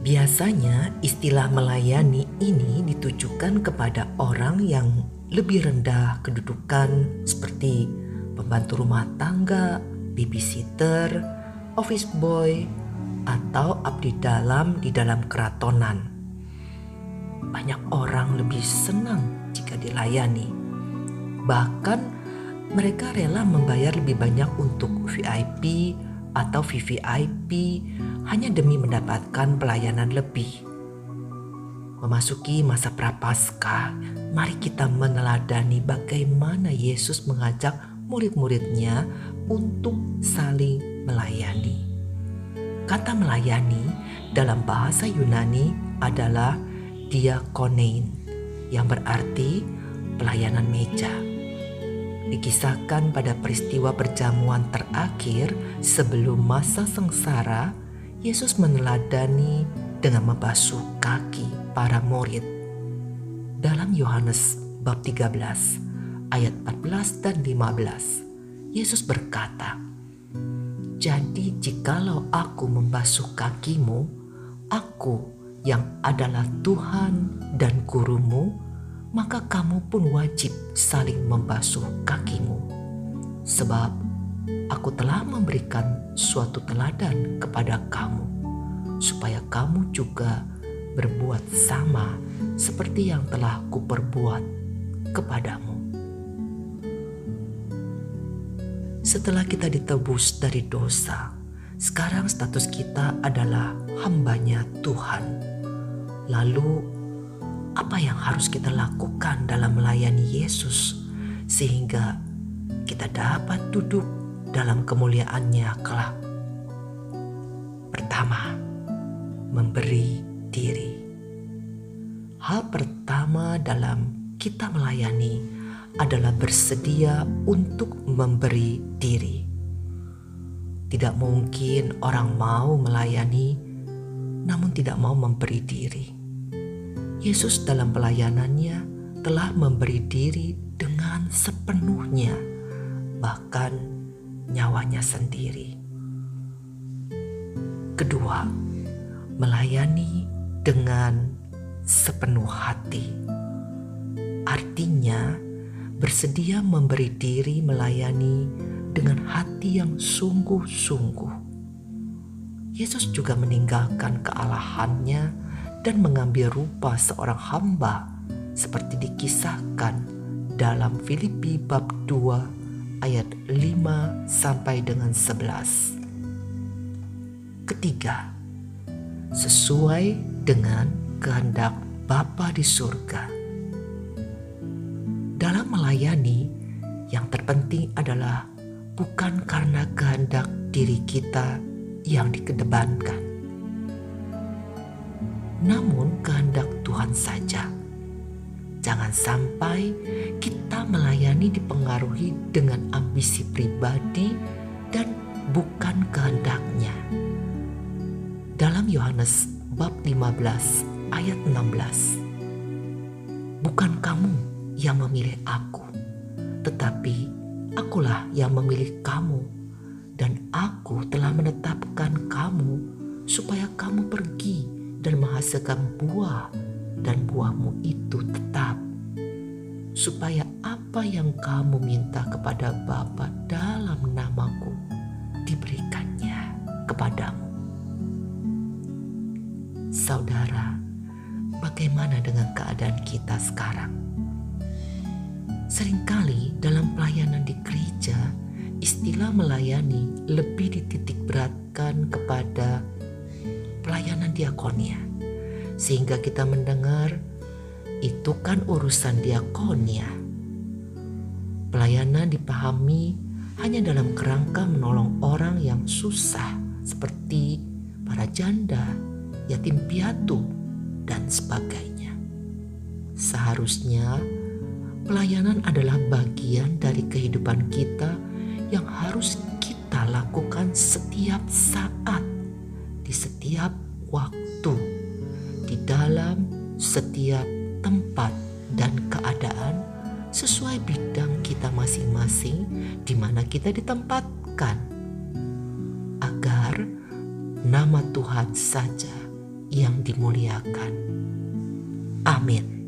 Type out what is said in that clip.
Biasanya istilah melayani ini ditujukan kepada orang yang lebih rendah kedudukan seperti pembantu rumah tangga, babysitter, office boy, atau abdi dalam di dalam keratonan. Banyak orang lebih senang jika dilayani. Bahkan mereka rela membayar lebih banyak untuk VIP atau VVIP hanya demi mendapatkan pelayanan lebih. Memasuki masa prapaskah, mari kita meneladani bagaimana Yesus mengajak murid-muridnya untuk saling melayani. Kata melayani dalam bahasa Yunani adalah diakonein yang berarti pelayanan meja dikisahkan pada peristiwa perjamuan terakhir sebelum masa sengsara, Yesus meneladani dengan membasuh kaki para murid. Dalam Yohanes bab 13 ayat 14 dan 15, Yesus berkata, Jadi jikalau aku membasuh kakimu, aku yang adalah Tuhan dan gurumu, maka kamu pun wajib saling membasuh kakimu. Sebab aku telah memberikan suatu teladan kepada kamu, supaya kamu juga berbuat sama seperti yang telah kuperbuat kepadamu. Setelah kita ditebus dari dosa, sekarang status kita adalah hambanya Tuhan. Lalu apa yang harus kita lakukan dalam melayani Yesus sehingga kita dapat duduk dalam kemuliaannya kelak. Pertama, memberi diri. Hal pertama dalam kita melayani adalah bersedia untuk memberi diri. Tidak mungkin orang mau melayani, namun tidak mau memberi diri. Yesus dalam pelayanannya telah memberi diri dengan sepenuhnya, bahkan nyawanya sendiri. Kedua, melayani dengan sepenuh hati. Artinya, bersedia memberi diri melayani dengan hati yang sungguh-sungguh. Yesus juga meninggalkan kealahannya dan mengambil rupa seorang hamba seperti dikisahkan dalam Filipi bab 2 ayat 5 sampai dengan 11. Ketiga, sesuai dengan kehendak Bapa di surga. Dalam melayani, yang terpenting adalah bukan karena kehendak diri kita yang dikedepankan, namun kehendak Tuhan saja. Jangan sampai kita melayani dipengaruhi dengan ambisi pribadi dan bukan kehendaknya. Dalam Yohanes bab 15 ayat 16. Bukan kamu yang memilih aku, tetapi akulah yang memilih kamu dan aku telah menetapkan kamu supaya kamu pergi dan menghasilkan buah dan buahmu itu tetap supaya apa yang kamu minta kepada Bapa dalam namaku diberikannya kepadamu. Saudara, bagaimana dengan keadaan kita sekarang? Seringkali dalam pelayanan di gereja, istilah melayani lebih dititik beratkan kepada pelayanan diakonia. Sehingga kita mendengar itu kan urusan diakonia. Pelayanan dipahami hanya dalam kerangka menolong orang yang susah seperti para janda, yatim piatu, dan sebagainya. Seharusnya pelayanan adalah bagian dari kehidupan kita yang harus kita lakukan setiap saat di setiap waktu, dalam setiap tempat dan keadaan sesuai bidang kita masing-masing di mana kita ditempatkan agar nama Tuhan saja yang dimuliakan. Amin.